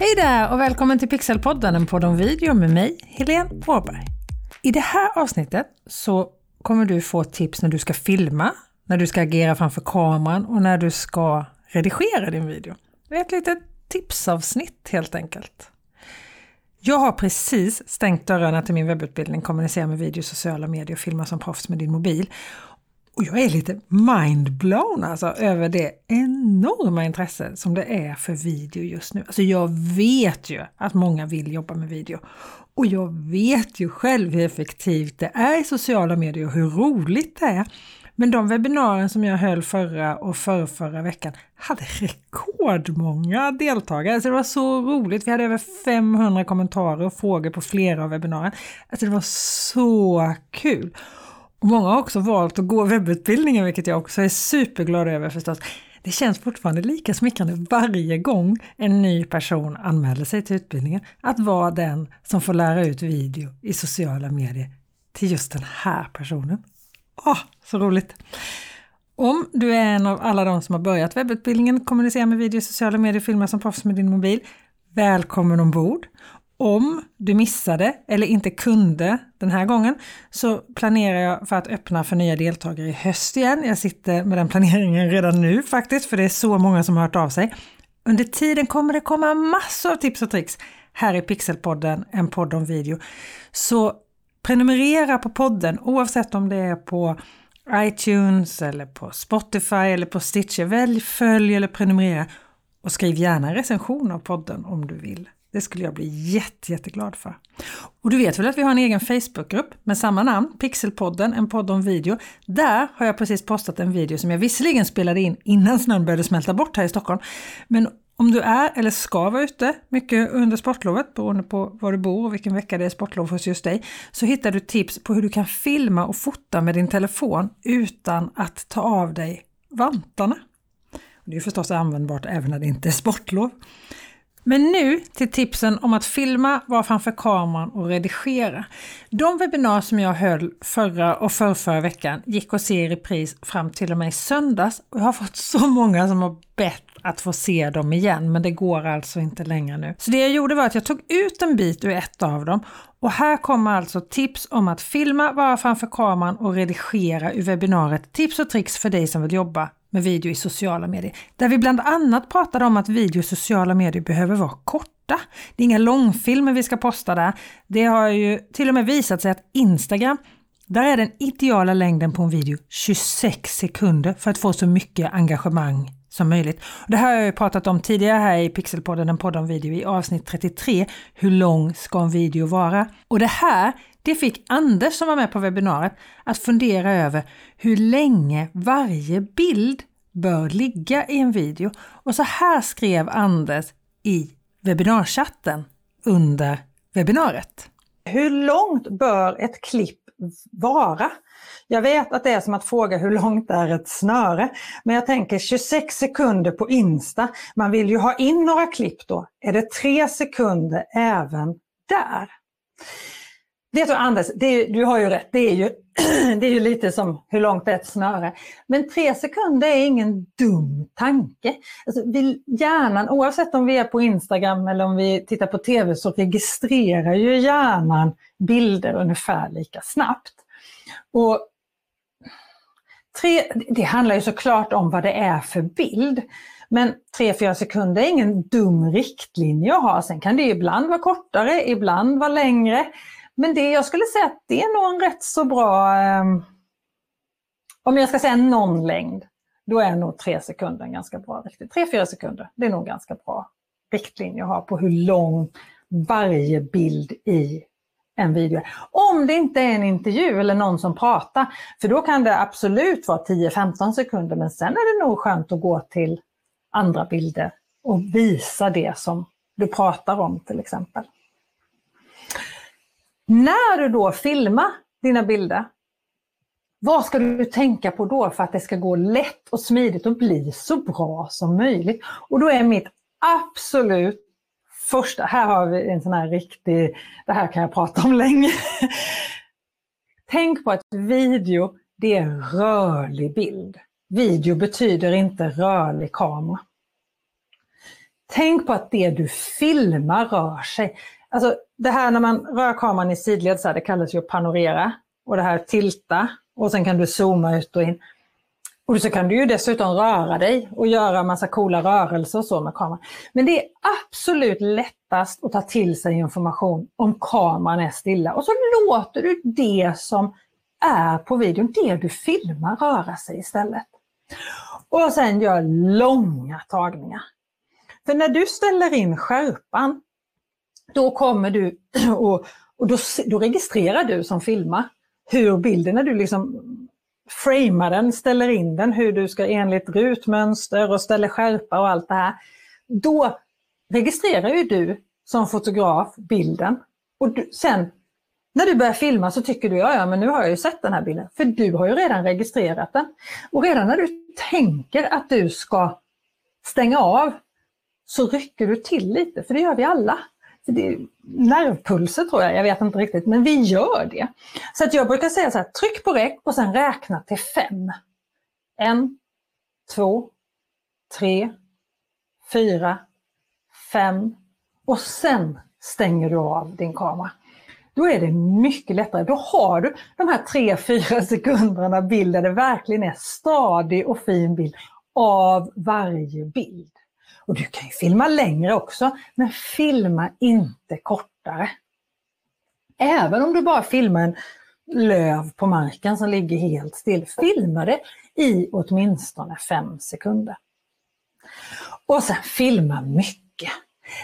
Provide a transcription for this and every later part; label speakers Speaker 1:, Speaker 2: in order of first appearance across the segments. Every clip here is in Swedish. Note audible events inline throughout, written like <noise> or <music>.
Speaker 1: Hej där och välkommen till Pixelpodden, en podd om video med mig, Helene Åberg. I det här avsnittet så kommer du få tips när du ska filma, när du ska agera framför kameran och när du ska redigera din video. Det är ett litet tipsavsnitt helt enkelt. Jag har precis stängt dörrarna till min webbutbildning Kommunicera med video, sociala medier och filma som proffs med din mobil. Och jag är lite mindblown alltså över det enorma intresse som det är för video just nu. Alltså jag vet ju att många vill jobba med video. Och jag vet ju själv hur effektivt det är i sociala medier och hur roligt det är. Men de webbinarier som jag höll förra och förra veckan hade rekordmånga deltagare. Alltså det var så roligt. Vi hade över 500 kommentarer och frågor på flera av webbinarierna. Alltså det var så kul! Många har också valt att gå webbutbildningen, vilket jag också är superglad över förstås. Det känns fortfarande lika smickrande varje gång en ny person anmäler sig till utbildningen att vara den som får lära ut video i sociala medier till just den här personen. Åh, oh, så roligt! Om du är en av alla de som har börjat webbutbildningen Kommunicera med video i sociala medier och filma som proffs med din mobil, välkommen ombord! Om du missade eller inte kunde den här gången så planerar jag för att öppna för nya deltagare i höst igen. Jag sitter med den planeringen redan nu faktiskt, för det är så många som har hört av sig. Under tiden kommer det komma massor av tips och tricks här i Pixelpodden, en podd om video. Så prenumerera på podden oavsett om det är på iTunes eller på Spotify eller på Stitcher. Välj, följ eller prenumerera och skriv gärna en recension av podden om du vill. Det skulle jag bli jätte, jätteglad för. Och du vet väl att vi har en egen Facebookgrupp med samma namn, Pixelpodden, en podd om video. Där har jag precis postat en video som jag visserligen spelade in innan snön började smälta bort här i Stockholm. Men om du är eller ska vara ute mycket under sportlovet, beroende på var du bor och vilken vecka det är sportlov hos just dig, så hittar du tips på hur du kan filma och fota med din telefon utan att ta av dig vantarna. Det är förstås användbart även när det inte är sportlov. Men nu till tipsen om att filma, vara framför kameran och redigera. De webbinar som jag höll förra och förrförra veckan gick att se i repris fram till och med i söndags och jag har fått så många som har bett att få se dem igen, men det går alltså inte längre nu. Så det jag gjorde var att jag tog ut en bit ur ett av dem och här kommer alltså tips om att filma, vara framför kameran och redigera ur webbinariet Tips och tricks för dig som vill jobba med video i sociala medier. Där vi bland annat pratade om att video i sociala medier behöver vara korta. Det är inga långfilmer vi ska posta där. Det har ju till och med visat sig att Instagram där är den ideala längden på en video 26 sekunder för att få så mycket engagemang som möjligt. Det här har jag ju pratat om tidigare här i Pixelpodden, en podd om video i avsnitt 33. Hur lång ska en video vara? Och det här, det fick Anders som var med på webbinariet att fundera över hur länge varje bild bör ligga i en video. Och så här skrev Anders i webbinarchatten under webbinariet.
Speaker 2: Hur långt bör ett klipp vara? Jag vet att det är som att fråga hur långt är ett snöre, men jag tänker 26 sekunder på Insta. Man vill ju ha in några klipp då. Är det tre sekunder även där? Vet du Anders, är, du har ju rätt, det är ju, <clears throat> det är ju lite som hur långt är ett snöre. Men tre sekunder är ingen dum tanke. Alltså, vi, hjärnan, oavsett om vi är på Instagram eller om vi tittar på TV så registrerar ju hjärnan bilder ungefär lika snabbt. Och tre, det handlar ju såklart om vad det är för bild. Men 3-4 sekunder är ingen dum riktlinje att ha. Sen kan det ibland vara kortare, ibland vara längre. Men det, jag skulle säga att det är nog en rätt så bra, eh, om jag ska säga någon längd, då är nog tre sekunder en ganska bra riktlinje. 3-4 sekunder, det är nog ganska bra riktlinje att ha på hur lång varje bild i en video. Om det inte är en intervju eller någon som pratar, för då kan det absolut vara 10-15 sekunder, men sen är det nog skönt att gå till andra bilder och visa det som du pratar om till exempel. När du då filmar dina bilder, vad ska du tänka på då för att det ska gå lätt och smidigt och bli så bra som möjligt? Och då är mitt absolut första, här har vi en sån här riktig, det här kan jag prata om länge. <laughs> Tänk på att video, det är rörlig bild. Video betyder inte rörlig kamera. Tänk på att det du filmar rör sig. Alltså det här när man rör kameran i sidled, så här, det kallas ju att panorera. Och det här tilta och sen kan du zooma ut och in. Och så kan du ju dessutom röra dig och göra massa coola rörelser och så med kameran. Men det är absolut lättast att ta till sig information om kameran är stilla. Och så låter du det som är på videon, det du filmar, röra sig istället. Och sen gör långa tagningar. För när du ställer in skärpan, då kommer du <clears throat> och, och då, då registrerar du som filmar hur bilden, när du liksom framar den, ställer in den, hur du ska enligt rutmönster och ställer skärpa och allt det här. Då registrerar ju du som fotograf bilden. Och du, sen när du börjar filma så tycker du, ja, ja men nu har jag ju sett den här bilden. För du har ju redan registrerat den. Och redan när du tänker att du ska stänga av så rycker du till lite, för det gör vi alla. Det nervpulser tror jag, jag vet inte riktigt, men vi gör det. Så att jag brukar säga så här, tryck på räck och sen räkna till fem. En, två, tre, fyra, fem och sen stänger du av din kamera. Då är det mycket lättare. Då har du de här tre, fyra sekunderna bild där det verkligen är stadig och fin bild av varje bild. Och du kan ju filma längre också, men filma inte kortare. Även om du bara filmar en löv på marken som ligger helt still, filma det i åtminstone fem sekunder. Och sen filma mycket.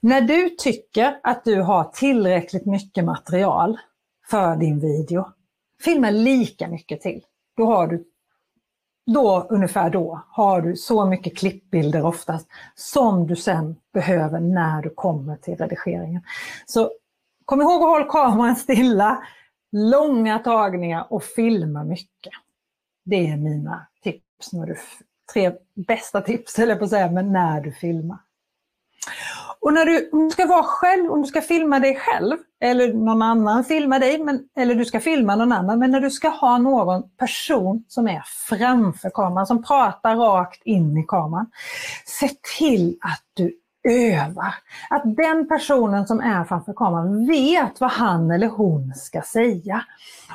Speaker 2: När du tycker att du har tillräckligt mycket material för din video, filma lika mycket till. Då har du då, ungefär då, har du så mycket klippbilder oftast som du sen behöver när du kommer till redigeringen. Så kom ihåg att hålla kameran stilla, långa tagningar och filma mycket. Det är mina tips, när du, tre bästa tips, eller på att säga, men när du filmar. Och när du, om du ska vara själv, om du ska filma dig själv, eller någon annan filma dig, men, eller du ska filma någon annan, men när du ska ha någon person som är framför kameran, som pratar rakt in i kameran, se till att du övar. Att den personen som är framför kameran vet vad han eller hon ska säga.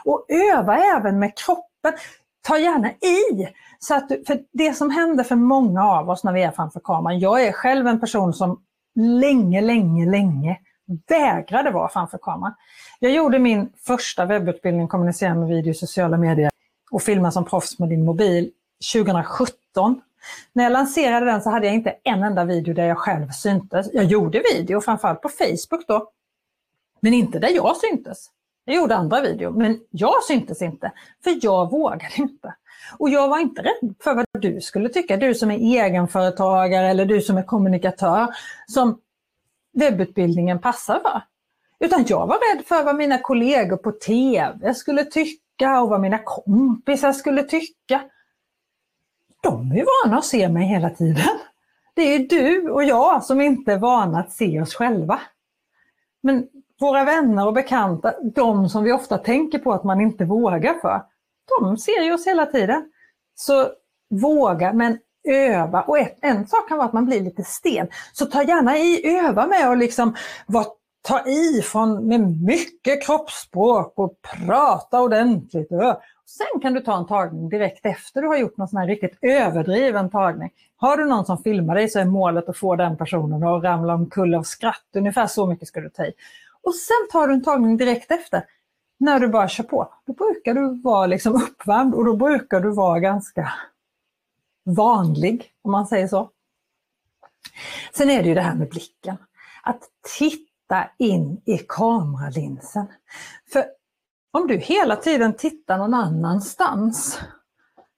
Speaker 2: Och öva även med kroppen. Ta gärna i. Så att för det som händer för många av oss när vi är framför kameran, jag är själv en person som länge, länge, länge vägrade vara framför kameran. Jag gjorde min första webbutbildning kommunicera med video i sociala medier och filma som proffs med din mobil 2017. När jag lanserade den så hade jag inte en enda video där jag själv syntes. Jag gjorde video, framförallt på Facebook då, men inte där jag syntes. Jag gjorde andra videor, men jag syntes inte, för jag vågade inte. Och jag var inte rädd för vad du skulle tycka, du som är egenföretagare eller du som är kommunikatör, som webbutbildningen passar för. Utan jag var rädd för vad mina kollegor på TV skulle tycka och vad mina kompisar skulle tycka. De är ju vana att se mig hela tiden. Det är du och jag som inte är vana att se oss själva. Men våra vänner och bekanta, de som vi ofta tänker på att man inte vågar för, de ser ju oss hela tiden. Så våga, men öva. Och ett, en sak kan vara att man blir lite sten. Så ta gärna i, öva med att liksom var, ta i från, med mycket kroppsspråk och prata ordentligt. Sen kan du ta en tagning direkt efter du har gjort någon sån här riktigt överdriven tagning. Har du någon som filmar dig så är målet att få den personen att ramla omkull av skratt. Ungefär så mycket ska du ta i. Och sen tar du en tagning direkt efter när du bara kör på, då brukar du vara liksom uppvärmd och då brukar du vara ganska vanlig, om man säger så. Sen är det ju det här med blicken. Att titta in i kameralinsen. För om du hela tiden tittar någon annanstans,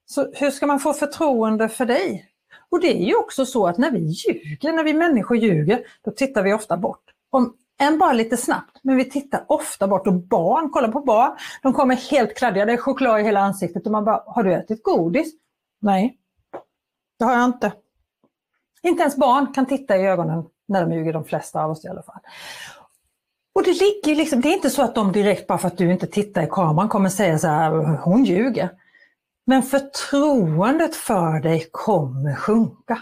Speaker 2: så hur ska man få förtroende för dig? Och det är ju också så att när vi ljuger, när vi människor ljuger, då tittar vi ofta bort. Om en bara lite snabbt, men vi tittar ofta bort och barn, kolla på barn, de kommer helt kladdiga, det är choklad i hela ansiktet och man bara, har du ätit godis? Nej, det har jag inte. Inte ens barn kan titta i ögonen när de ljuger, de flesta av oss i alla fall. Och det ligger liksom, det är inte så att de direkt bara för att du inte tittar i kameran kommer säga så här, hon ljuger. Men förtroendet för dig kommer sjunka.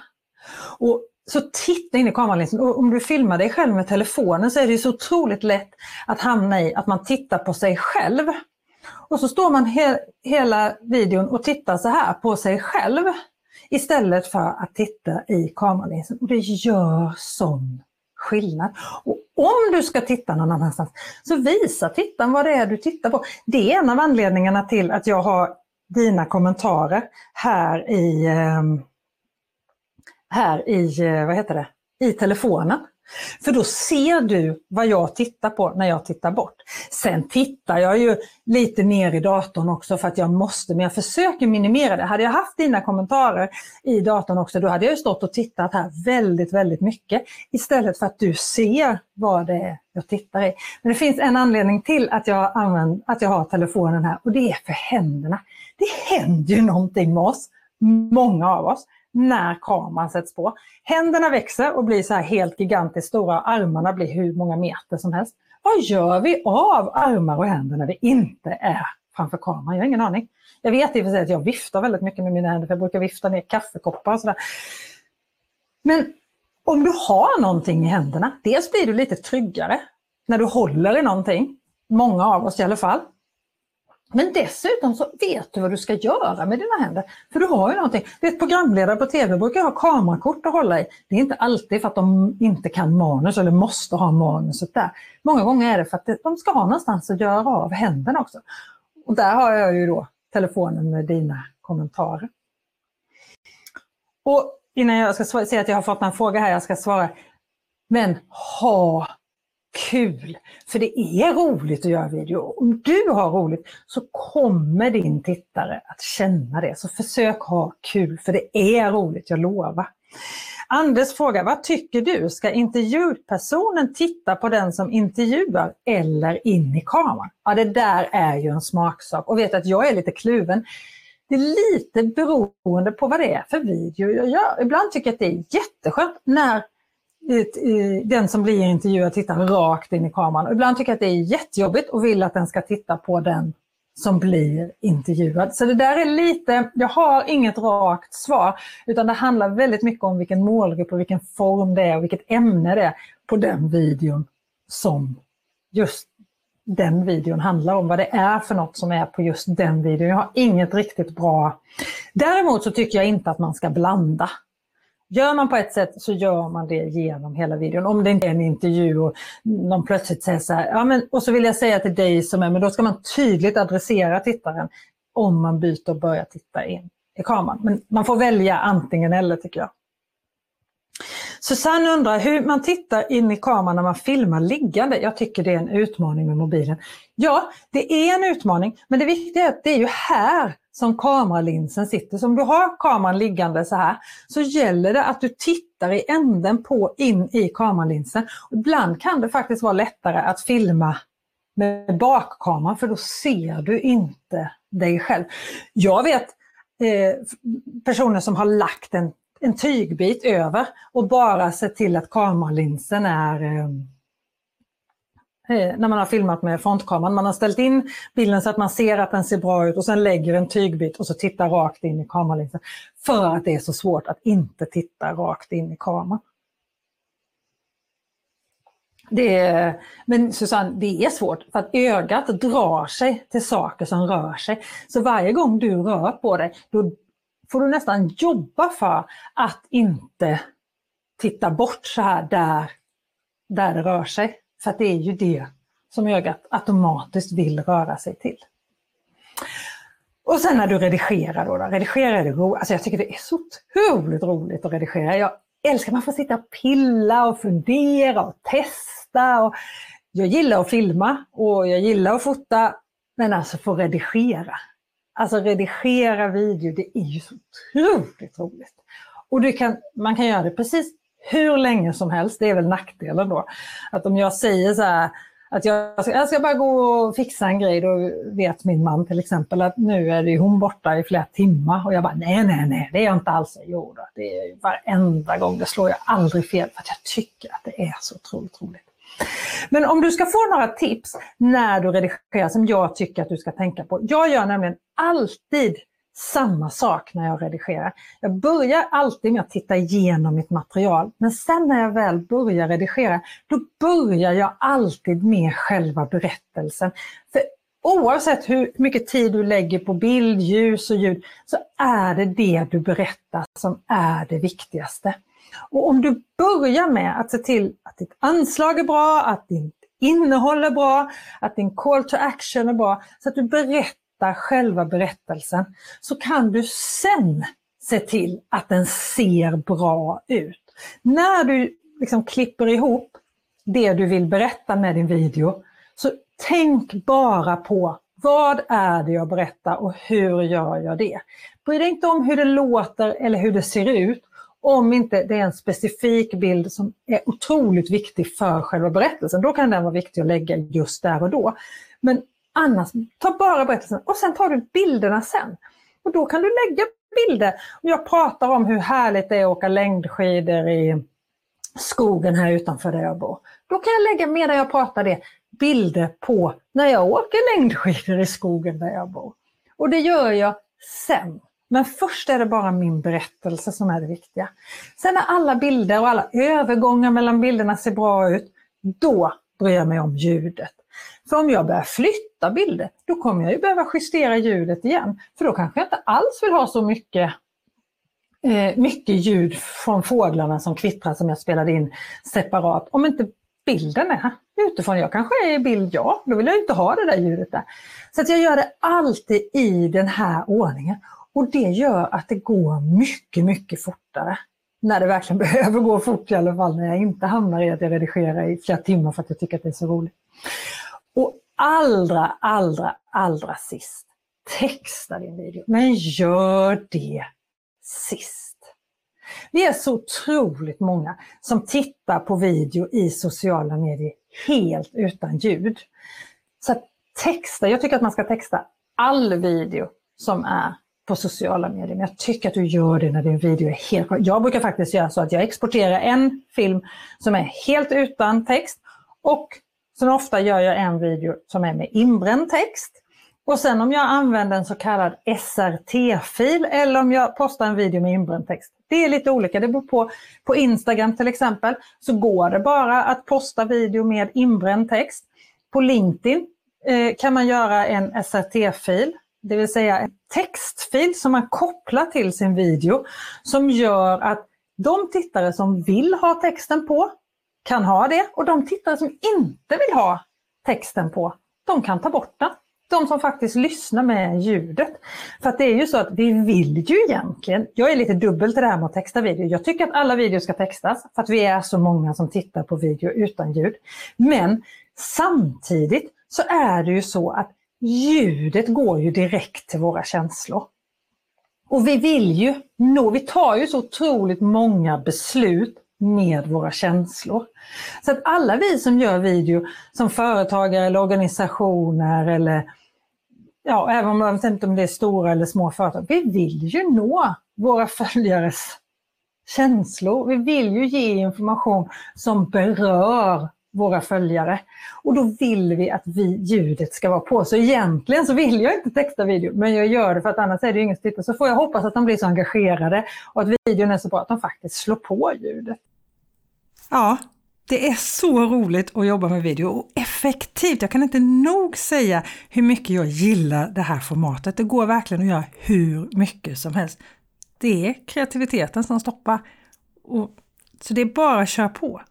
Speaker 2: Och så titta in i kameralinsen. Liksom. Och om du filmar dig själv med telefonen så är det så otroligt lätt att hamna i att man tittar på sig själv. Och så står man he hela videon och tittar så här på sig själv istället för att titta i kameralinsen. Liksom. Och det gör sån skillnad. Och om du ska titta någon annanstans, så visa tittaren vad det är du tittar på. Det är en av anledningarna till att jag har dina kommentarer här i, eh, här i, eh, vad heter det, i telefonen. För då ser du vad jag tittar på när jag tittar bort. Sen tittar jag ju lite ner i datorn också för att jag måste, men jag försöker minimera det. Hade jag haft dina kommentarer i datorn också, då hade jag stått och tittat här väldigt, väldigt mycket. Istället för att du ser vad det är jag tittar i. Men det finns en anledning till att jag, använder, att jag har telefonen här och det är för händerna. Det händer ju någonting med oss, många av oss när kameran sätts på. Händerna växer och blir så här helt gigantiskt stora, armarna blir hur många meter som helst. Vad gör vi av armar och händer när vi inte är framför kameran? Jag har ingen aning. Jag vet i och för sig att jag viftar väldigt mycket med mina händer, för jag brukar vifta ner kaffekoppar och sådär. Men om du har någonting i händerna, dels blir du lite tryggare när du håller i någonting, många av oss i alla fall. Men dessutom så vet du vad du ska göra med dina händer. För du har ju någonting. Vet, programledare på TV brukar ha kamerakort att hålla i. Det är inte alltid för att de inte kan manus eller måste ha manuset där. Många gånger är det för att de ska ha någonstans att göra av händerna också. Och där har jag ju då telefonen med dina kommentarer. Och innan jag ska säga att jag har fått en fråga här jag ska svara. Men ha kul. För det är roligt att göra video. Om du har roligt så kommer din tittare att känna det. Så försök ha kul, för det är roligt, jag lovar. Anders frågar, vad tycker du? Ska intervjupersonen titta på den som intervjuar eller in i kameran? Ja, det där är ju en smaksak och vet att jag är lite kluven. Det är lite beroende på vad det är för video jag gör. Ibland tycker jag att det är jätteskönt när den som blir intervjuad tittar rakt in i kameran. Och ibland tycker jag att det är jättejobbigt och vill att den ska titta på den som blir intervjuad. Så det där är lite, jag har inget rakt svar, utan det handlar väldigt mycket om vilken målgrupp och vilken form det är och vilket ämne det är på den videon som just den videon handlar om, vad det är för något som är på just den videon. Jag har inget riktigt bra... Däremot så tycker jag inte att man ska blanda Gör man på ett sätt så gör man det genom hela videon. Om det inte är en intervju och någon plötsligt säger så här, ja, men, och så vill jag säga till dig som är, men då ska man tydligt adressera tittaren om man byter och börjar titta in i kameran. Men man får välja antingen eller tycker jag. Susanne undrar hur man tittar in i kameran när man filmar liggande. Jag tycker det är en utmaning med mobilen. Ja, det är en utmaning, men det viktiga är att det är ju här som kameralinsen sitter. Så om du har kameran liggande så här så gäller det att du tittar i änden på in i kameralinsen. ibland kan det faktiskt vara lättare att filma med bakkameran för då ser du inte dig själv. Jag vet eh, personer som har lagt en, en tygbit över och bara sett till att kameralinsen är eh, Eh, när man har filmat med frontkameran. Man har ställt in bilden så att man ser att den ser bra ut och sen lägger en tygbit och så tittar rakt in i kameralinsen. För att det är så svårt att inte titta rakt in i kameran. Det är, men Susanne, det är svårt för att ögat drar sig till saker som rör sig. Så varje gång du rör på dig, då får du nästan jobba för att inte titta bort så här där, där det rör sig. För att det är ju det som ögat automatiskt vill röra sig till. Och sen när du redigerar då, då redigerar är det roligt. Alltså jag tycker det är så otroligt roligt att redigera. Jag älskar att man får sitta och pilla och fundera och testa. Och jag gillar att filma och jag gillar att fota, men alltså få redigera. Alltså redigera video, det är ju så otroligt roligt. Och du kan, man kan göra det precis hur länge som helst. Det är väl nackdelen då. Att om jag säger så här, att jag ska, jag ska bara gå och fixa en grej, då vet min man till exempel att nu är det hon borta i flera timmar och jag bara nej, nej, nej, det är jag inte alls. Jo då, det är varenda gång, det slår jag aldrig fel för att jag tycker att det är så otroligt roligt. Men om du ska få några tips när du redigerar som jag tycker att du ska tänka på. Jag gör nämligen alltid samma sak när jag redigerar. Jag börjar alltid med att titta igenom mitt material, men sen när jag väl börjar redigera, då börjar jag alltid med själva berättelsen. För oavsett hur mycket tid du lägger på bild, ljus och ljud, så är det det du berättar som är det viktigaste. Och om du börjar med att se till att ditt anslag är bra, att ditt innehåll är bra, att din call to action är bra, så att du berättar själva berättelsen, så kan du sen se till att den ser bra ut. När du liksom klipper ihop det du vill berätta med din video, så tänk bara på vad är det jag berättar och hur gör jag det? Bry dig inte om hur det låter eller hur det ser ut om inte det är en specifik bild som är otroligt viktig för själva berättelsen. Då kan den vara viktig att lägga just där och då. Men annars, ta bara berättelsen och sen tar du bilderna sen. Och då kan du lägga bilder. Jag pratar om hur härligt det är att åka längdskidor i skogen här utanför där jag bor. Då kan jag lägga, medan jag pratar det, bilder på när jag åker längdskidor i skogen där jag bor. Och det gör jag sen. Men först är det bara min berättelse som är det viktiga. Sen när alla bilder och alla övergångar mellan bilderna ser bra ut, då bryr jag mig om ljudet. För om jag börjar flytta bilder, då kommer jag ju behöva justera ljudet igen. För då kanske jag inte alls vill ha så mycket eh, mycket ljud från fåglarna som kvittrar som jag spelade in separat. Om inte bilden är utifrån. Jag kanske är i bild, ja, då vill jag inte ha det där ljudet där. Så att jag gör det alltid i den här ordningen. Och det gör att det går mycket, mycket fortare. När det verkligen <laughs> behöver gå fort i alla fall, när jag inte hamnar i att jag redigerar i flera timmar för att jag tycker att det är så roligt. Och allra, allra, allra sist, texta din video. Men gör det sist. Vi är så otroligt många som tittar på video i sociala medier helt utan ljud. Så texta, jag tycker att man ska texta all video som är på sociala medier. Men jag tycker att du gör det när din video är helt... Jag brukar faktiskt göra så att jag exporterar en film som är helt utan text och sen ofta gör jag en video som är med inbränd text. Och sen om jag använder en så kallad SRT-fil eller om jag postar en video med inbränd text. Det är lite olika, det beror på. På Instagram till exempel så går det bara att posta video med inbränd text. På LinkedIn eh, kan man göra en SRT-fil det vill säga en textfil som man kopplar till sin video som gör att de tittare som vill ha texten på kan ha det och de tittare som inte vill ha texten på, de kan ta bort den. De som faktiskt lyssnar med ljudet. För att det är ju så att vi vill ju egentligen, jag är lite dubbel till det här med att texta video. Jag tycker att alla videor ska textas för att vi är så många som tittar på video utan ljud. Men samtidigt så är det ju så att ljudet går ju direkt till våra känslor. Och vi vill ju nå, vi tar ju så otroligt många beslut med våra känslor. Så att alla vi som gör video som företagare eller organisationer eller ja, även om man vet om det är stora eller små företag, vi vill ju nå våra följares känslor. Vi vill ju ge information som berör våra följare. Och då vill vi att vi, ljudet ska vara på. Så egentligen så vill jag inte texta video, men jag gör det för att annars är det ingen som Så får jag hoppas att de blir så engagerade och att videon är så bra att de faktiskt slår på ljudet.
Speaker 1: Ja, det är så roligt att jobba med video och effektivt. Jag kan inte nog säga hur mycket jag gillar det här formatet. Det går verkligen att göra hur mycket som helst. Det är kreativiteten som stoppar. Och, så det är bara att köra på.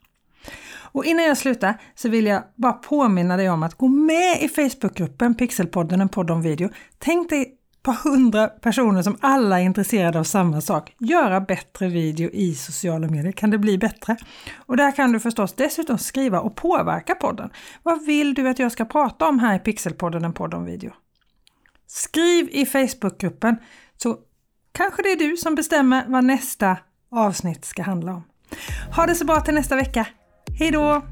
Speaker 1: Och innan jag slutar så vill jag bara påminna dig om att gå med i Facebookgruppen Pixelpodden, en podd om video. Tänk dig par hundra personer som alla är intresserade av samma sak. Göra bättre video i sociala medier. Kan det bli bättre? Och där kan du förstås dessutom skriva och påverka podden. Vad vill du att jag ska prata om här i Pixelpodden, en podd om video? Skriv i Facebookgruppen så kanske det är du som bestämmer vad nästa avsnitt ska handla om. Ha det så bra till nästa vecka! Hej då!